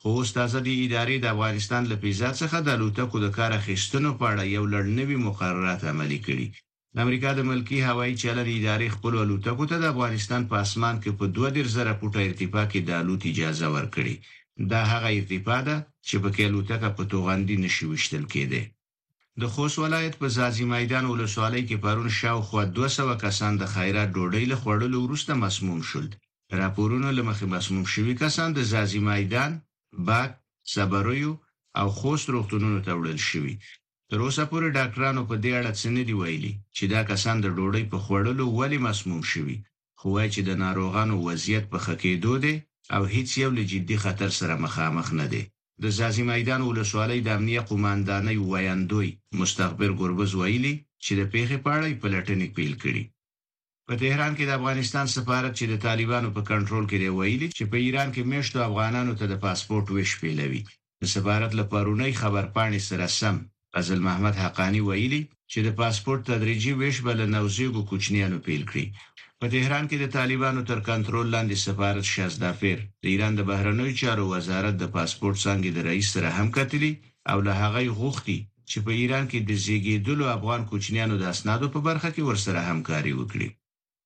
خو اوس تازه دې ادارې د افغانستان له فضا څخه د الوتکو د کار اخیستنو په اړه یو لړ نوي مقررات عملي کړي. د امریکا د ملکي هوایي چلن ادارې خپلو الوتکو ته د افغانستان په اسمان کې په دوه دېرش زره فوټه ارتفاع کې د الوت اجازه ورکړې. دا هغه ارتفاع ده چې په کې الوتکه په توغندي نه شي ویشتل کېدی. د خوست ولایت په ځاځي میدان ولسوالۍ کې پرون شاوخوا دوه سوه کسان د خیرات ډوډۍ له خوړلو وروسته مسموم شول. د راپورونو له مخې مسموم شوي کسان د ځاځي میدان، باک، صبریو او خوست روغتونونو ته وړل شوي. تر اوسه پورې ډاکټرانو په دې اړه څه نه دي ویلي چې دا کسان د ډوډۍ په خوړلو ولې مسموم شوي، خو وایي چې د ناروغانو وضعیت په ښه کېدو دی او هېڅ یو له جدي خطر سره مخامخ نه دی. د ځاځي میدان ولسوالۍ د امنیه قوماندانۍ ویندوی مستغبر ګربز ویلي چې د پېښې په اړه یې پلټنې پیل کړي. په تهران کې د افغانستان سفارت چې د طالبانو په کنټرول کې دی ویلي چې په ایران کې مېشتو افغانانو ته د پاسپورټ وېش پیلوي. د سفارت له پرونۍ خبرپاڼې سره سم فضل محمد حقاني ویلي، چې د پاسپورټ تدریجي وېش به له نوزېږو کوچنیانو پېل کړي. په تهران کې د طالبانو تر کنترول لاندې سفارت شازدافیر د ایران د بهرنیو چارو وزارت د پاسپورټ څانګې د رئیس سره هم کتلي او له هغه یې غوښتي، چې په ایران کې د زېږېدلو افغان کوچنیانو د اسنادو په برخه کې ورسره همکاري وکړي.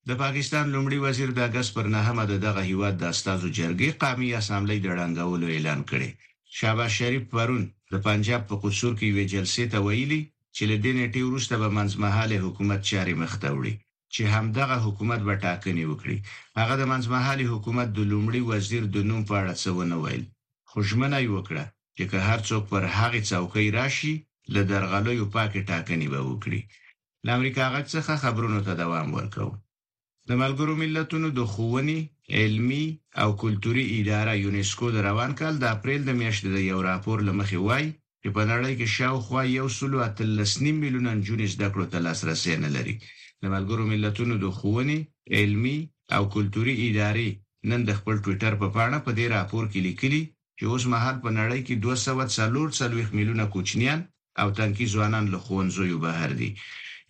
د پاکستان لومړي وزیر د اګست پر نهمه د دغه هیواد د استازو جرګې قامي اسامبلۍ د ړنګولو اعلان کړی. شهباز شریف پرون د پنجاب په قصور کې یوې جلسې ته ویلي چې له دې نېټې وروسته به منځمهالی حکومت چارې مخته وړي چې همدغه حکومت به ټاکنې وکړي. هغه د منځمهالي حکومت د لومړي وزیر د نوم په اړه څه ونه ویل خو ژمنه یې وکړه چې که هر څوک پر هغې څوکۍ راشي له درغلیو پاکې ټاکنې به وکړي. له امریکا غږ څخه خبرونو ته دوام ورکوو. د ملګرو ملتونو د ښوونې، علمي او کلتوري اداره یونسکو د روان کال د اپریل د میاشتې د یو راپور له مخې وايي چې په نړۍ کې شاوخوا یو سلو اتلس نیم میلیونه نجونې زده کړو ته لاسرسی نه لري. د ملګرو ملتونو د ښوونې، علمي او کلتوري ادارې نن د خپل ټویټر په پاڼه په دې راپور کې لیکلي، چې اوس مهال په نړۍ کې دوه سوه څلور څلوېښت میلیونه کوچنیان او تنکي ځوانان له ښوونځیو بهر دي.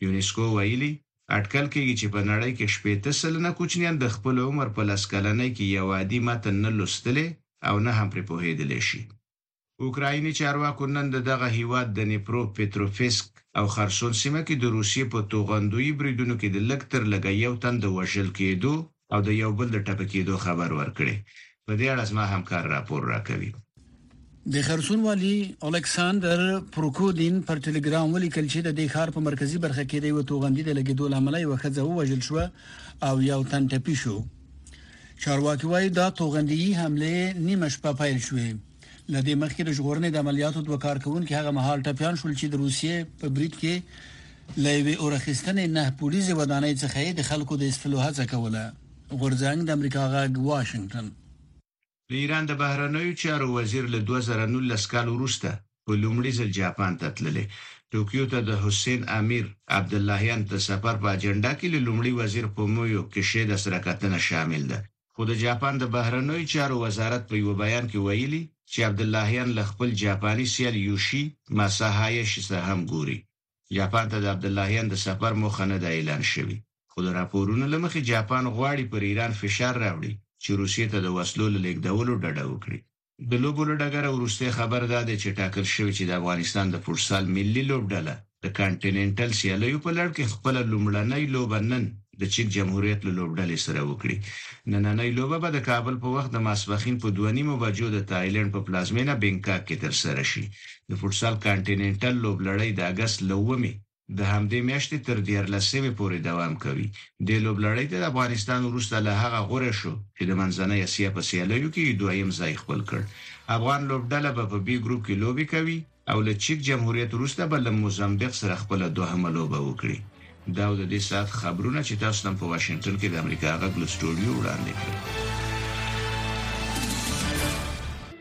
یونیسکو ویلي، اټکل کېږي چې په نړۍ کې شپېته سلنه کوچنیان د خپل عمر په لس کلنۍ کې یو عادي متن نه لوستلی او نه هم پرې پوهېدلی شي. اوکرایني چارواکو نن د دغه هېواد د نیپرو پتروفسک او خرسون سیمه کې د روسیې په توغندويي بریدونو کې د لږ تر لږه یو تن د وژل کېدو او د یو بل د ټپه کېدو خبر ورکړي. په دې اړه زما همکار راپور راکوي. د خرسون والي الکساندر پروکودین پر ټلګرام ولیکل چې د دې ښار په مرکزي برخه کې د یو توغندي د لګیدو لامل یو خزه ووجل شو او یو تن ټپي شو چارواکي وایي دا توغندي حمله نیمه شپه پیل شوې لدې مخکې د ژغورنې د عملیاتو دوه کارکونکو هغه مهال ټپيان شول چې د روسیې په برید کې له یوې اورخیستنې نه پوړیزې ودانۍ څخه یې د خلکو د ایستلو هڅه کوله. غورځنګ، د امریکا غږ، واشنګټن. د ایران د بهرنیو چارو وزیر له دوه زره نولس کال وروسته په لومړي ځل جاپان ته تللی. ټوکیو ته د حسین امیر عبداللهیان د سفر په اجنډا کې له لومړي وزیر فومیو کیشیدا سره کتنه شامل ده، خو د جاپان د بهرنیو چارو وزارت په یوه بیان کې ویلي چې عبداللهیان له خپل جاپاني سیال یوشي ماساهایشي سره هم ګوري. جاپان ته د عبداللهیان د سفر موخه نه ده اعلان شوې، خو د راپورونو له مخې جاپان غواړي پر ایران فشار راوړي چې روسیې ته د وسلو له لېږدولو ډډه وکړي. د لوبو له ډګره وروستی خبر دا دی چې ټاکل شوې چې د افغانستان د فوټسال ملي لوبډله د کانټیننټل سیالیو په لړ کې خپله لومړنۍ لوبه نن د چیک جمهوریت له لوبډلې سره وکړي. نننۍ لوبه به د کابل په وخت د ماسپښین په دوه نیمو بجو د تایلنډ په پلازمېنه بنکاک کې ترسره شي. د فوټسال کانټیننټل لوبلړۍ د اګست له اوومې د همدې میاشتې تر دیارلسمې پورې دوام کوي. دې لوبلړۍ ته د افغانستان وروسته له هغه غوره شو چې د منځنۍ اسیا په سیالیو کې یې دویم ځای خپل کړ. افغان لوبډله به په بي ګروپ کې لوبې کوي. او له چیک جمهوریت وروسته به له موزمبیق سره خپله دوهمه لوبه وکړي. دا و د دې ساعت خبرونه چې تاسو ته په واشنګټن کې د امریکا غږ له سټوډیو وړاندې کړل.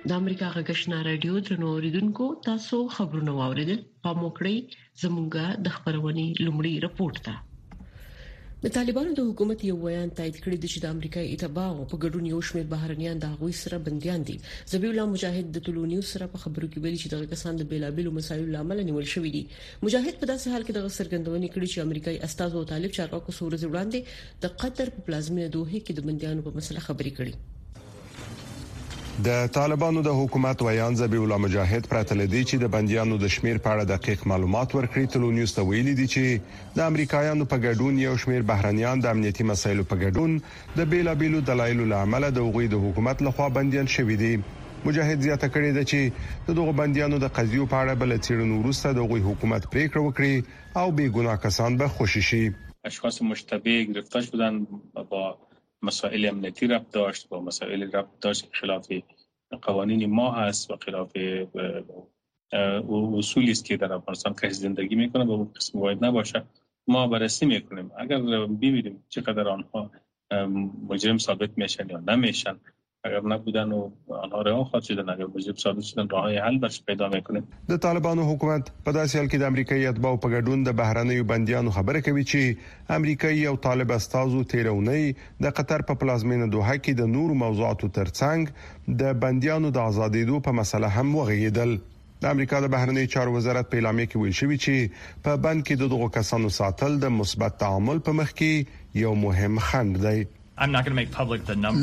د امریکا غږ شنا رادیو درنو اوریدونکو تاسو خبرونه واوریدل پام وکړئ زمونږ د خبرونې لومړی رپورت ده د طالبانو د حکومت یو ویان تایید کړی دی چې د امریکای اتباعو په ګډون یو شمېر بهرنیان د غوي سره بنديان دي زبی الله مجاهد د طلوع نیوز سره په خبرو کې ویلي چې دغه کسان د بیلابیلو مسایلو لامل نیول شوې دي مجاهد په داسې حال کې دغه څرګندونې کړې چې امریکای استاد او طالب چارواکو سورز وړاندې د قطر په پلازمینه دوه کې د بنديانو په مسله خبرې کړي د طالبانو د حکومت ویاند ذبیح الله مجاهد پرته لدی چې د بندیانو د شمیر په اړه دقیق معلومات ورکړي تلو نیوز ته ویلي دي چې د امریکایانو په ګډون یو شمیر بهرنیان د امنیتي مسایلو په ګډون د بیلابیلو دلایلو لامل د غوي د حکومت لخوا بندیان شوې دي مجاهد زیاته کړې ده چې د دغو بندیانو د قضیو په اړه بل چیرونو وروسته د غوي حکومت پریکړه وکړي او بې ګناه کسان به خوشی شي اشخاص مشتبه گرفتار شدن با مسائل امنیتی ربط داشت با مسائل ربط داشت خلاف قوانین ما هست و خلاف اصولی است که در افغانستان کسی زندگی میکنه با قسم باید نباشه ما بررسی میکنیم اگر ببینیم چقدر آنها مجرم ثابت میشن یا نمیشن اگر نبودن و آنها رها خواهد شدن اگر موجب ثابت شدن راه حل برش پیدا میکنه د طالبانو حکومت په داسې حال کې د امریکایي اتباعو په ګډون د بهرنیو بندیانو خبره کوي چې امریکایي او طالب استازو تیرونی د قطر په پلازمینه دوحه کې د نورو موضوعاتو ترڅنګ د بندیانو د آزادېدو په مسله هم وغږیدل د امریکا د بهرنیو چارو وزارت په اعلامیه کې ویل شوی چې په بند کې د دغو کسانو ساتل د مثبت تعامل په مخ کې یو مهم خنډ دی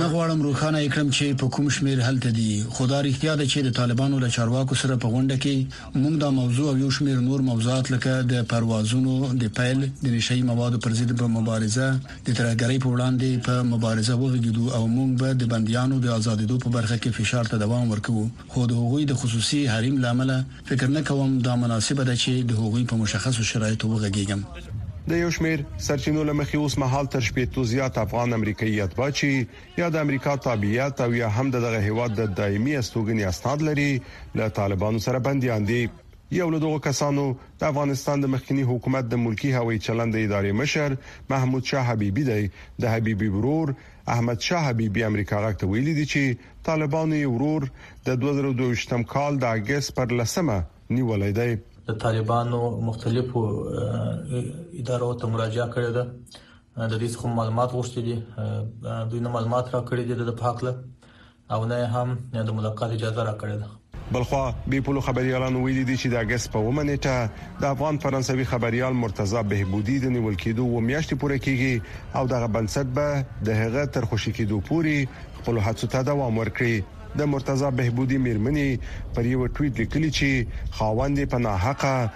نه غواړم روښانه یې کړم چې په کوم شمېر هلته دي، خو دا رښتیا ده چې د طالبانو له چارواکو سره په غونډه کې موږ دا موضوع او یو شمېر نور موضوعات لکه د پروازونو د پیل، د نشه يي موادو پر ضد په مبارزه، د ترهګرۍ په وړاندې په مبارزه وغږېدو او موږ به د بندیانو د ازادېدو په برخه کې فشار ته دوام ورکوو. خو د هغوی د خصوصي حریم له امله فکر نه کوم دا مناسبه ده چې د هغوی په مشخصو شرایطو وغږېږم. د یو شمېر سرچینو له مخې اوس مهال تر شپېتو زیات افغان امریکایي اتباع چې یا د امریکا تابعیت او یا هم د دغه هېواد د دایمي استوګنې اسناد لري، له طالبانو سره بندیان دي. یو له دغو کسانو د افغانستان د مخکیني حکومت د ملکي هوایي چلند ادارې مشر محمود شاه حبیبي دی. د حبیبي ورور احمد شاه حبیبي امریکا غږ ته ویلي دي چې طالبانو یې ورور د 2022م کال د اګست پر لسمه نیولې دی د طالبانو مختلفو ادارو ته مراجعه کړې ده د دې څخه معلومات غوښتي دي دوی نه معلومات راکړي دي د پاکله او نه هم د ملاقات اجازه راکړې ده بلخوا بې پولو خبريالانو ویلي دي چې د اګست په اومه نیټه د افغان فرانسوي خبريال مرتضی بهبودي د نیول کېدو و میاشتې پوره کیږي او دغه بنسټ به د هغه تر خوشی کېدو پوري خپل هڅو ته دوام ورکړي د مرتضی بهبودي میرمنې پر یو ټویټ لیکلي چې خاوند په ناحقه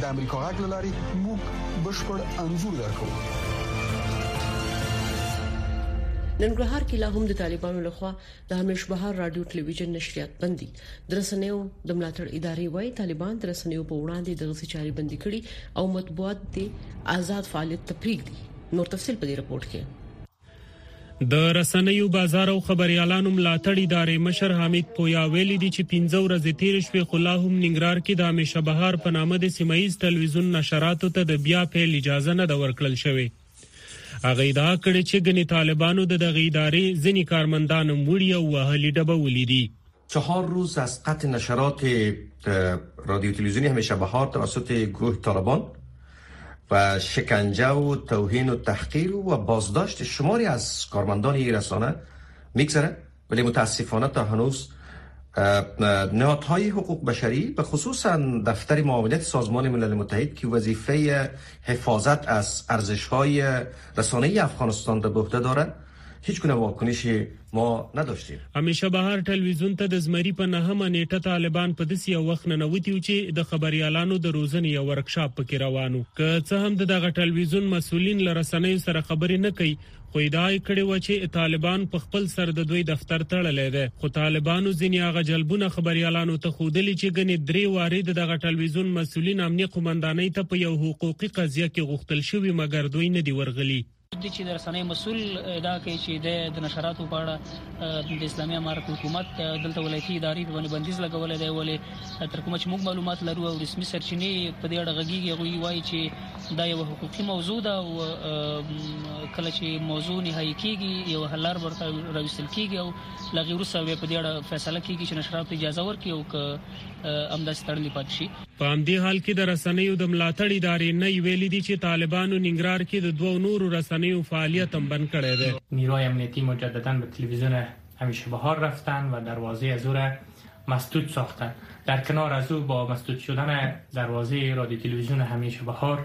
د امریکا غږ لاري موږ بشپړ انزور درکو ننګرهار کې لا هم د طالبانو لخوا د همیش بهار رادیو ټلویزیون نشریات بندي درسنیو د ملاتړ ادارې وایي طالبان درسنیو په وړاندې د غسي چاري بندي کړي او مطبوعات دي آزاد فعالیت تپریږي نور تفصيل په دې رپورت کې د رسنیو، بازار او خبریالانو ملاتړي دارې مشر حامد پویا ویلي دي چې پنځه ورځې تېرې شوې خو لا هم ننګرهار کې د همیشه بهار په نامه د سیمه ییز ټلویزیون نشراتو ته د بیا پیل اجازه نه ده ورکړل شوې. هغه ادعا کړې چې ګنې طالبانو د دغې ادارې ځینې کارمندان هم وړي او وهلي ډبولي دي. چهار روز از قطع نشرات رادیو تلویزیونی همیشه بهار توسط گروه طالبان و شکنجه و توهین و تحقیر و بازداشت شماری از کارمندان این رسانه میگذره ولی متاسفانه تا هنوز نهادهای حقوق بشری به خصوصا دفتر معاونت سازمان ملل متحد که وظیفه حفاظت از ارزشهای رسانه افغانستان را به عهده هیچ گونه واکنش ما نداشتیم همیشه بهار ټلویزیون ته د زمری په نهمه نیټه طالبان په دسی یو وخت ننوتی و چې د خبریالانو د روزنې یو ورکشاپ پکې روانو که څه هم د دغه ټلویزیون مسولین له رسنیو سره خبرې نه کوي خو ادعا یې کړې وه چې طالبان په خپل سر د دوی دفتر تړلی دی خو طالبانو ځینې هغه جلبونه خبریالانو ته ښودلي چې ګنې درې وارې د دغه ټلویزیون مسولین امنیه قومندانۍ ته په یو حقوقي قضیه کې غوښتل شوي مګر دوی نه دي ورغلي دی چې د رسنۍ مسول ادعا کوي چې د د نشراتو په اړه د اسلامي امارت حکومت دلته ولایتي ادارې باندې بندیز لګولې دی ولې تر کومه چې موږ معلومات لرو او رسمي سرچینې په دې اړه غږیږي هغه وایي چې دا یو حقوقي موضوع ده او کله چې موضوع نهایی کیږي یو حلار ورته راوستل کیږي او لغیر سره په دې اړه فیصله کیږي چې نشرات اجازه ورکړي او که امداستړلې پاتې شي په همدې حال کې د رسنیو د ملاتړ ادارې، نۍ، ویلي دي چې طالبانو ننګرهار کې د دوو نورو رسنیو فعالیت هم بند کړی دی. نیروهای امنیتی مجددا به تلویزیون همیشه بهار رفتند و دروازه از او را مسدود ساختند. در کنار از او با مسدود شدن دروازه رادیو تلویزیون همیشه بهار،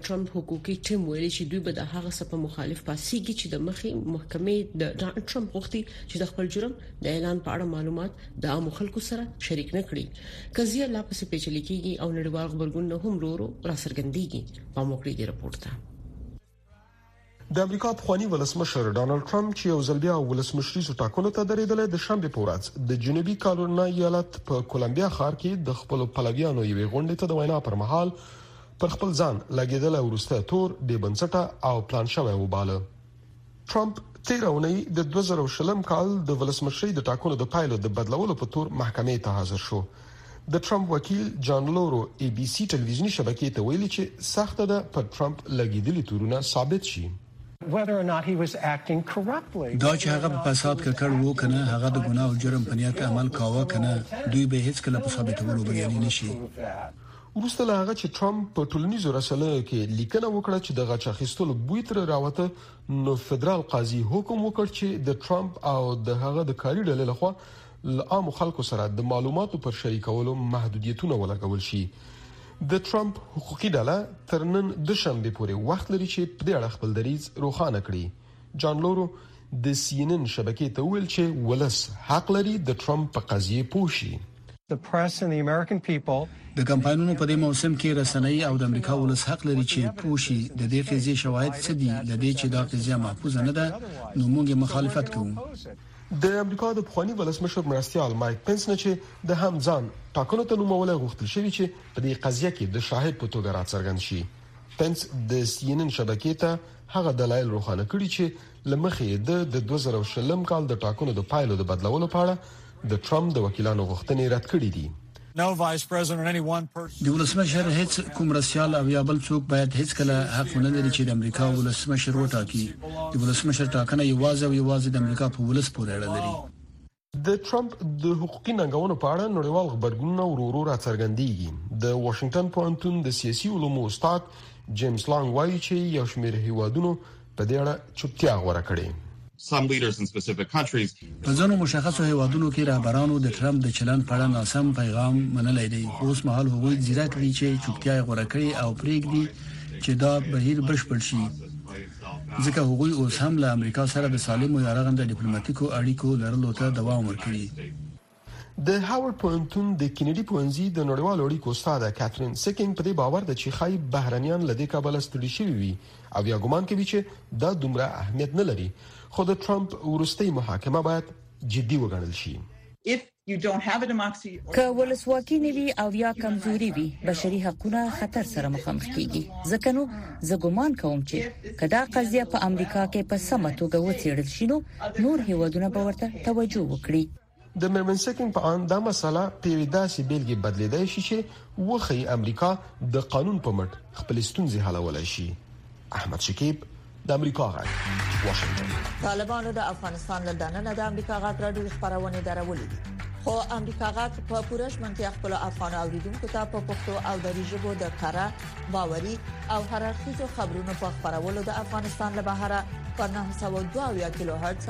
ټرمپ حقوقي ټیم ویلي چې دوی به د هغه څه په مخالف پاسيږي چې د مخې محکمې د ډانلډ ټرمپ غوښتي چې د خپل جرم د اعلان په اړه معلومات د عامو خلکو سره شریک نه کړي قضیه لا پسې پیچلې کیږي او نړیوال خبرګون نه هم رورو را څرګندېږي په موکړې دی رپورت ته د امریکا پخوانی ولسمشر ډونالد ټرمپ چې یو ځل بیا ولسمشریزو ټاکنو ته درېدلی د شنبې په ورځ د جنوبي کارولینا ایالت په کولمبیا ښار کې د خپل پلویانو یوې غونډې ته د وینا پر مهال پر خپل ځان لګیدل ورسته تور بې بنسټه او پلان شوی وباله ټرمپ تیر اونۍ د 2020 کال د ولسمشرۍ د ټاکنو د پایلو د بدلولو په تور محکمې ته حاضر شو د ټرمپ وکیل جان لورو ای بي سي ټلویزیوني شبکې ته ویلي چې سخته ده پر ټرمپ لګیدلي تورونه ثابت شي. دا چې هغه په فساد ککړ وو که نه، هغه د ګناه او جرم په نیت عمل کاوه که نه، دوی به یې هیڅکله په ثابتولو بریالي نه شي. وروسته له هغه چې ټرمپ په ټولنیزو رسنیو کې لیکنه وکړه چې د غچ اخیستلو بوی ترې راوته، نو فدرال قاضي حکم وکړ چې د ټرمپ او د هغه د کاري ډلې لخوا له عامو خلکو سره د معلوماتو پر شریکولو محدودیتونه ولګول شي. د ټرمپ حقوقي ډله تر نن دوشنبې پورې وخت لري چې په دې اړه خپل دریځ روښانه کړي. جان لورو د سي ان ان شبکې ته وویل چې ولس حق لري د ټرمپ په قضیې پوه شي. د کمپاینونو په دې موسم کې رسنۍ او د امریکا ولس حق لري چې پوه شي د دې قضیې شواهد څه دي، له دې چې دا قضیه محفوظه نه ده، نو موږ یې مخالفت کوو. د امریکا د پخواني ولسمشر مرستيال مایک پنس نه چې د هم ځان ټاکنو ته نوموړی غوښتل شوی چې په دې قضیه کې د شاهد په توګه راڅرګند شي پنس د سی ان ان شبکې ته هغه دلایل روښانه کړي چې لمخې د 2020 کال د ټاکنو د پایلو د بدلولو په اړه د ټرمپ د وکیلانو غوښتنې رد کړې دي د ولسمشر هیڅ کوم مرستیال او یا بل څوک باید هیڅ کله حق ونه لري چې د امریکا ولسمشر وټاکي د ولسمشر ټاکنه یوازې او یوازې د امریکا په ولس پورې اړه لري د ټرمپ د حقوقي ننګونو په اړه نړیوال خبرګونونه ورو ورو راڅرګندېږي د واشنگټن پوهنتون د سیاسي علومو استاد جیمز لانګ وایي چې یو شمېر هیوادونو په دې اړه چوپتیا غوره کړې. په ځینو مشخصو هېوادونو کې رهبرانو د ټرمپ د چلند په اړه ناسم پیغام منلی دی، خو اوس مهال هغوی ځیرک دي چې چوپتیا یې غوره کړې او پرېږدي چې دا بهیر بشپړ شي، ځکه هغوی اوس هم له امریکا سره د سالمو یا رغنده ډیپلوماتیکو اړیکو لرلو ته دوام ورکوي. د هاورډ پوهنتون د کینیډي پوهنځي د نړیوالو اړیکو استاده کاترین سیکینګ په دې باور ده چې ښایي بهرنیان له دې کبله ستړي شوي وي او یا ګومان کوي چې دا دومره اهمیت نه لري خو د ترامپ وروستۍ محاکمه باید جدي وګڼل شي که ولسواکي نه وي او یا کمزوري وي بشري حقونه خطر سره مخامخ کیږي ځکه نو زه ګومان کوم چې کدا قضیه په امریکا کې په سمه توګه وڅېړل شي نو نور هیوادونه به ورته توجه وکړي د میرمنسکین په اند دا مساله په یوې داسې بیلګې بدلیدای شي چې وښیي امریکا د قانون په مټ خپلې ستونزې حلولای شي احمد شکیب د امریکا غږ واشنگټن طالبانو د افغانستان له دننه د امریکا غږ راډیو خبرونه درولې دي خو امریکا غږ په پوره ژمنتیا خپل افغان اوریدونکو ته په پښتو او دری ژبه د کره باوري او هررخیزو خبرونو په خبرولو د افغانستان له بهره په 902 کیلو هرتز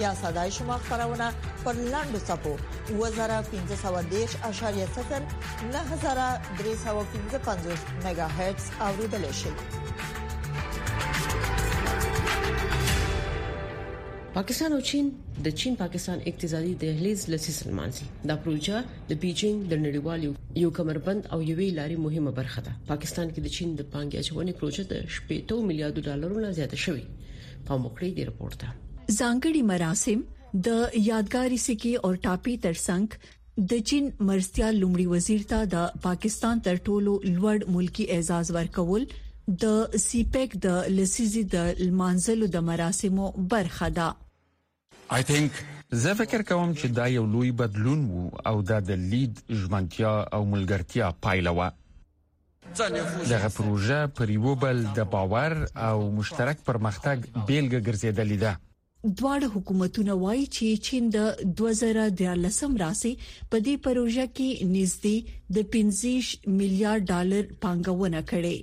یا صداي شما خبرونه پر لاندو صفو 2015.0 9315 میگا هرتز اوریدل شي پاکستان او چین د چین پاکستان اقتصادي دهلیز لسیز لمانځي دا پروژه د بیجینګ د نړیوال یو کمربند او یوې لارې مهمه برخه ده پاکستان کې د چین د پانګې اچونې پروژه د 18 میلیارډ ډالرو نه زیاته شوې پام وکړئ د رپورت ته ځانګړي مراسم د یادګاري سکی او ټاپي ترڅنګ د چین مرستیا لومړي وزیر ته د پاکستان تر ټولو لوړ ملکی اعزاز ورکول د سی پیک د لسیزې د لمانځلو د مراسمو برخه ده زه فکر کوم چې دا یو لوی بدلون وو او دا د لید، ژمنتیا او ملګرتیا پایله وه. دغه پروژه پر یوه بل د باور او مشترک پرمختګ بیلګه ګرځیدلې ده. دواړه حکومتونه وايي چې چین د دوه زره دیارلسم راهیسې په دې پروژه کې نږدې د پنځه ویشت میلیارډ ډالر پانګونه کړې.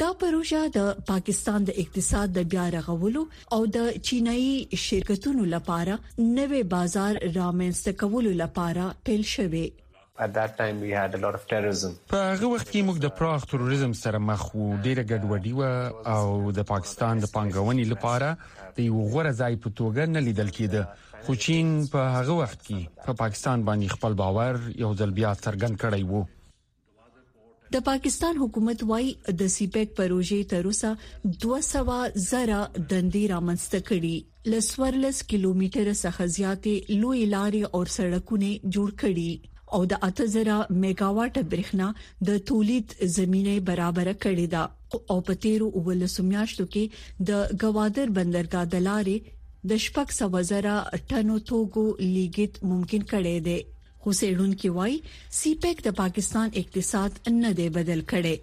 دا پروژه د پاکستان د اقتصاد د بیا رغولو او د چینایي شرکتونو لپاره نوې بازار رامنځته کولو لپاره پیل شوې At that time we had a lot of terrorism. په هغه وخت کې موږ د پراخ تروریزم سره مخ وو ډیره ګډوډي و او د پاکستان د پنګونې لپاره د یو غوړه ځای په توګه نه لیدل کېده خو چین په هغه وخت کې په پاکستان باندې خپل باور یو ځل بیا څرګند کړی وو د پاکستان حکومت وايي د سي پیک پروژې تر اوسه دوه سوه زره دندې رامنځته کړي، له څوارلس کیلومتره څخه زیاتې لویې لارې او سړکونه جوړ کړي او د اته زره میګاواټه برښنا د تولید زمینه برابره کړې ده او په تیرو اوولسو میاشتو کې د ګوادر بندرګاه د لارې د شپږ سوه زره ټنو توکو لیږد ممکن کړی دی. خو څېړونکي وايي، سي پیک د پاکستان اقتصاد نه دی بدل کړی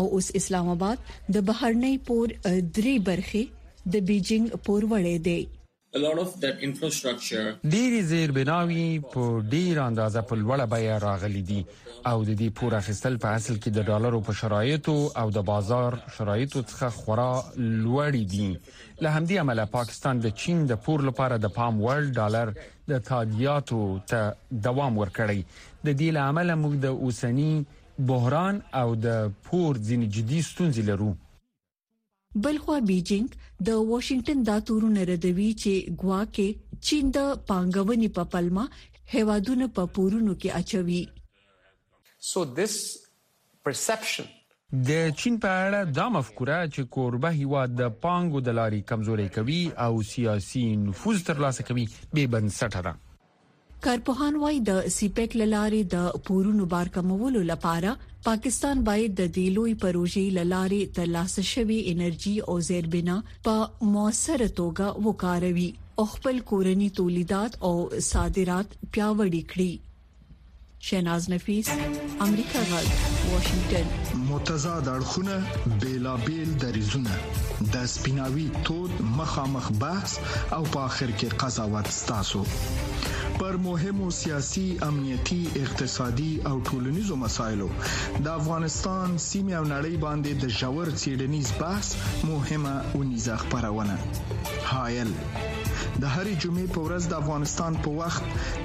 او اوس اسلام اباد د بهرنۍ پور درې برخې د بیجینګ پور وړی دی. ډېرې زېربناوې په ډېره اندازه په لوړه بیه راغلې دي او د دې پور اخیستل په اصل کې د ډالرو په شرایطو او د بازار شرایطو څخه خورا لوړې دي. له همدې امله پاکستان د چین د پور لپاره د پام وړ ډالر د تادیاتو ته دوام ورکړی د دې له امله موږ د اوسنی بحران او د پور ځینې جدي ستونزې لرو بلخوا بیجینګ د واشنگټن دا تورونه ردوي چې ګواکې چین د پانګونې په پلمه هیوادونه په پورونو کې اچوي. So this Perception. د چین په اړه دا مفکوره چې کوربه هیواد د پانګو د لارې کمزوری کوي او سیاسي نفوذ ترلاسه کوي، بې بنسټه ده. کارپوهان وايي، د سي پیک له لارې د پورونو بار کمولو لپاره پاکستان باید د دې لویې پروژې له لارې ترلاسه شوې انرژي او زیربنا په موثره توګه وکاروي او خپل کورني تولیدات او صادرات پیاوړي کړي. شیناز نفیس امریکا غږ واشنگټن متضاد اړخونه بیلابیل دریزونه د سپیناوي تود مخامخ بحث او په اخر کې قضاوت ستاسو پر مهمو سیاسي امنیتي اقتصادي او ټولنیزو مسایلو د افغانستان سیمه او نړۍ باندې د جوړ چیډنیز بحث مهمه اونیزه خبرونه هایل د هرې جمعې په ورځ د افغانستان په وخت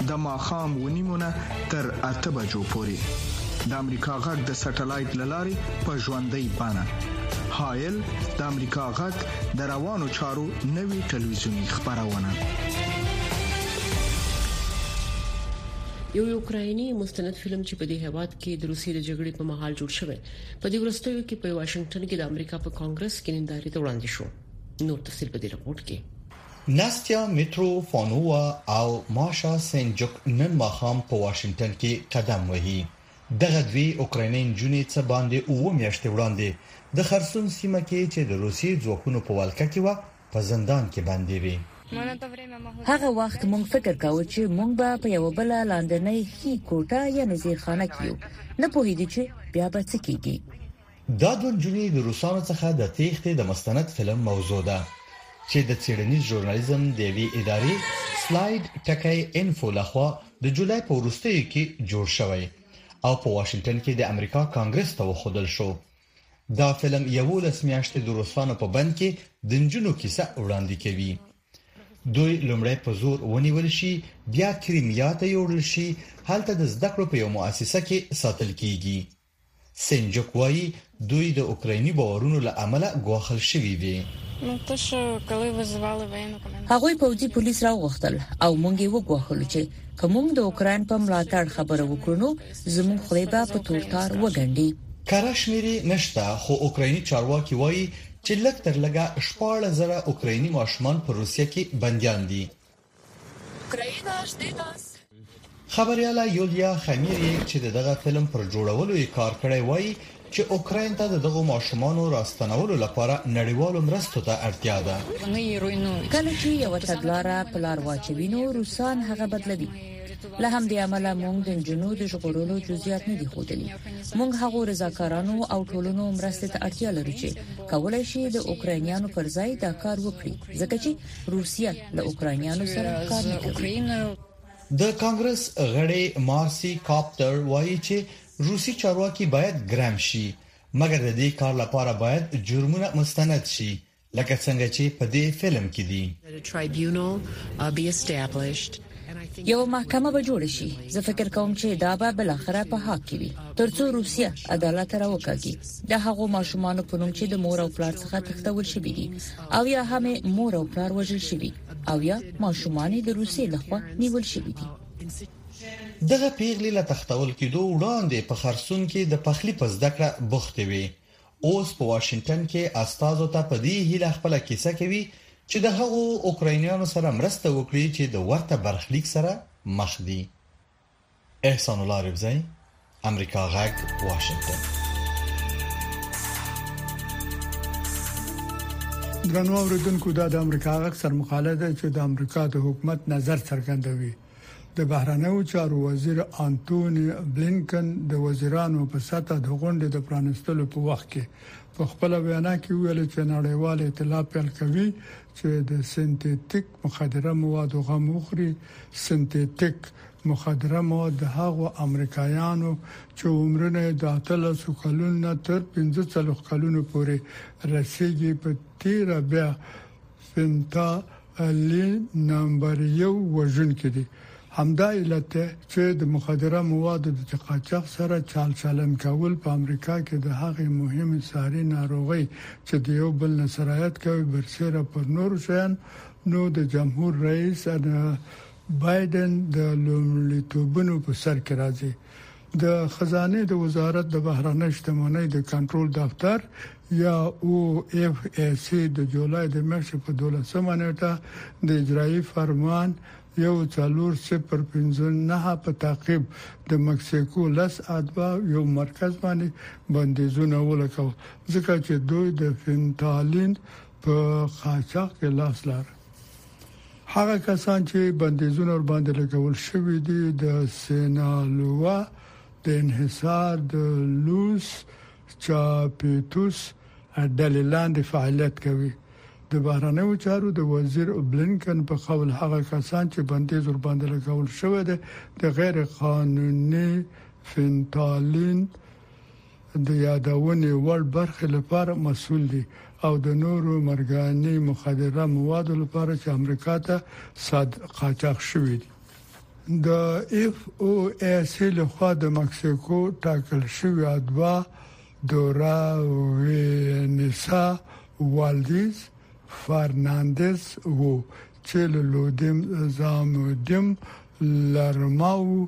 د ماخام ونیمونه تر اته بجو پورې د امریکا غږ د سټلایټ لاري په ژوندۍ بانه هایل د امریکا غږ د روانو چارو نوي ټلویزیونی خبرونه یو یوکرایني مستند فلم چې په دې هواد کې د روسیې د جګړې په مهال جوړ شوی په دې ورستیو کې په واشنگټن کې د امریکا په کانګرس کې نندارې ته وړاندې شو نور تفصیل په دې رپورټ کې. ناستیا میترو فانووا او ماشا سینجوک نن ماښام په واشنګټن کې قدم وهي. دغه دوې اوکراینۍ نجونې څه باندې اووه میاشتې وړاندې د خرسون سیمه کې چې د روسیې ځواکونو په ولکه کې وه، په زندان کې بندې وې. هغه وخت موږ فکر کاوه چې موږ به په یوه بله لاندنۍ ښي کوټه یعنې زیرخانه کې یو، نه پوهېږي چې بیا به څه کېږي. دا دوه نجونې د روسانو څخه د تېښتې د مستند فلم موضوع ده چې د څېړنیز ژورنالیزم د یوې ادارې سلاید ټکی انفو لخوا د جولای په وروستیو کې جوړ شوی او په واشنگټن کې د امریکا کانګرس ته وښودل شو دا فلم 11 میاشتې د روسانو په بند کې د نجونو کیسه وړاندې کوي دوی لومړی په زور ونیول شي بیا کریمیا ته یوړل شي هلته د زده کړو په یو مؤسسه کې ساتل کیږي سینجوک وايي، دوی د اوکرایني باورونو له امله ګواښل شوي دي. هغوی پوځي پولیس راوغوښتل او موږ یې وګواښلو چې که موږ د اوکراین په ملاتړ خبره وکړو، نو زموږ خولې به په تور تار وګنډي. کره شمېر یې نشته، خو اوکرایني چارواکي وايي چې لږترلږه شپاړس زره اوکرایني ماشومان په روسیه کې بندیان دي. خبریاله یولیا خمیریک چې د دغه فلم پر جوړولو یې کار کړی، وايي چې اوکراین ته د دغو ماشومانو راستنولو لپاره نړیوالو مرستو ته اړتیا ده. کله چې یو تګلاره پلار واچوي نو روسان هغه بدلوي. له همدې امله موږ د نجونو د ژغورلو جزئیات نه دي ښودلي. موږ هغو رضاکارانو او ټولنو مرستې ته اړتیا لرو چې کولای شي د اوکراینیانو پر ځای دا کار وکړي، ځکه چې روسیه له اوکراینیانو سره کار نه کوي د کانګرس غړې مارسي کاپتر وایي چې روسي چارواکي باید ګرم شي مګر د دې کار لپاره باید جرمونه مستند شي لکه څنګه چې په دې فلم کې دي یو محکمه به جوړ شي زه فکر کوم چې دا به بل اخره په حق کې وي ترڅو روسیا عدالت راوکاږي د هغو ماشومان په نوم چې د مور او پلار څخه تښتول شوی دي او یا هم مور او پلار وژل شوی او یا ماشومان د روسیې لخوا نیول شوی دي دغه پیغلې له تختول کېدو وړاندې په خرسون کې د پخلی په زده کړه بوختې وي اوس په واشنګټن کې استازو ته په دې هیله خپل کیسه کوي چې د هغو اوکراینیانو سره مرسته وکړي چې د ورته برخلیک سره مخ دي احسان الله رفزی امریکا غږ واشنگتن درنو اوریدونکو دا د امریکا غږ سرمقاله ده چې د امریکا د حکومت نظر څرګندوي د بهرنیو چارو وزیر انتوني بلېنکن د وزیرانو په سطحه د غونډې د پرانیستلو په وخت کې په خپله وینا کې وویل چې نړیوال اېتلاف پیل کوي چې د سنتیتیک مخدره موادو غم وخوري، سنتیتیک مخدره مواد د هغو امریکایانو چې عمرونه یې د اتلسو کلونو نه تر پنځه څلوېښت کلونو پورې رسېږي په تېره بیا فنتا لی نمبر یو وژونکي دي همدا علت دی چې د مخدره موادو د قاچاق سره چال چلن کول په امریکا کې د هغې مهمې ساري ناروغۍ چې د یو بل نه سرایت کوي برسره پر نور شیان نو د جمهور رئیس بایدن د لومړیتوبونو په سر کې راځي د خزانې د وزارت د بهرنۍ شتمنۍ د کنټرول دفتر یا او اف ایس سی د جولای د میاشتې په 12مه نیټه د اجرایی فرمان 140559 په تعقیب د مکسیکو لس اتباع یو مرکز باندې بندیزونه ولکول ځکه چې دوی د فنتالین په قاچاق کې لاس لاره هغه کسان چې بندیزونه ورباندې لګول شوي دي د سینالوا د انحصار د لوس چاپیتوس ډلې لاندې فعالیت کوي د بهرنیو چارو د وزیر بلینکن په قول هغه کسان چې بندیز ورباندې لګول شوی دی د غیر قانوني فنتالین د یادونې وړ برخې لپاره مسول دي او د نورو مرګاني مخدره موادو لپاره چې امریکا ته صاد قاچاق شوي دي. د اف او اس له خوا د مکسیکو ټاکل شوی ادوا دورا وینیسا والدیز فرناندز وو چې له لودیم زامودیم لرماو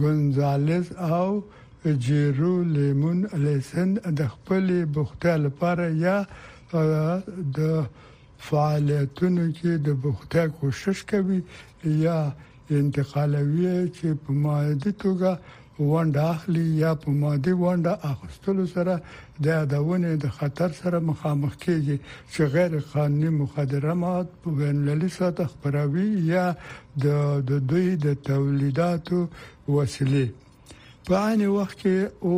ګونزالز او جیرو لیمون الیسن د خپلې بوختیا لپاره یا د فعالیتونو کې د بوختیا کوشش کوي یا انتقالوي چې په مادي توګه ونډه اخلي یا په مادي ونډه اخستلو سره د یادونې د خطر سره مخامخ کیږي چې غیر قانوني مخدره مواد په بین المللي سطح خپروي یا د دوی د تولیداتو وسیلې په عین وخت کې او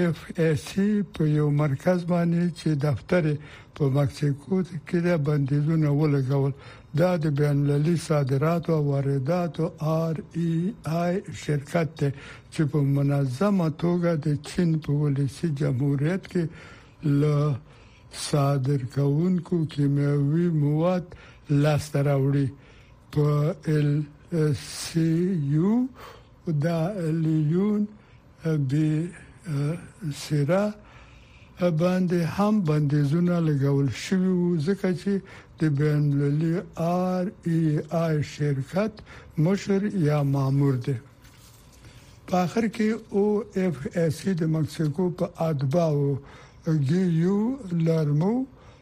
اف اس سي په یو مرکز باندې چې دفتر په مکسیکو کې د بندیزونو ولګول دا د بین المللي صادراتو او وارداتو آر ای آی شرکت ته چې په منظمه توګه د چین په ولسی جمهوریت کې له صادر کوونکو کیمیاوي مواد لاس ته راوړي په ال سی یو دا لیون به سره باندې هم بندیزونه لګول شوی وو ځکه چې د بین المللي آر ای آی شرکت مشر یا مامور دی په اخر کې او اف اس سی د مکسیکو په اتباو ګي یو لرمو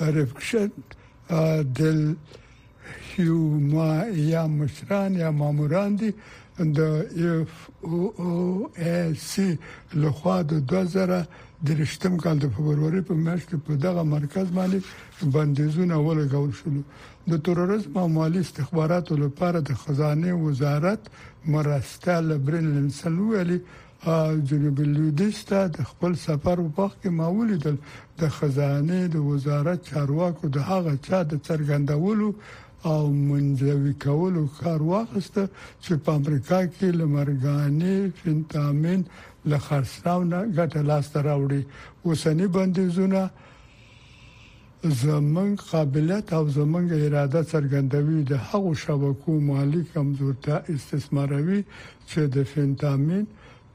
رفکشن دل هیوما یا مشران یا ماموران دي د اف او او اس سي لخوا د 2013 کال د فبرवरी په میاشت کې په دغه مرکز باندې بندیزونه ولګول شول د تروریزم او مالي استخباراتو لپاره د خزانه وزارت مرستیال برین لنسن ویلي جنوب لویدیځ ته د خپل سفر په وخت کې ما ولیدل د خزانې د وزارت چارواکو د هغه چا د څرګندولو او منځوي کولو کار واخیسته چې په امریکا کې لمرګانې فنتامین له خرڅلاو نه ګټه لاسته راوړي اوسنی بندیزونه زمونږ قابلیت او زمونږ اراده څرګندوي، د هغو شبکو مالي کمزورتیا استثماروي چې د فینتامین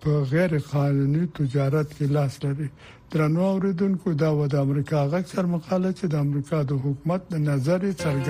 په غیر قانوني تجارت کې لاس لري. درنو اوریدونکو دا وه د امریکا غږ سرمقاله چې د امریکا د حکومت د نظر یې څرګند کړ.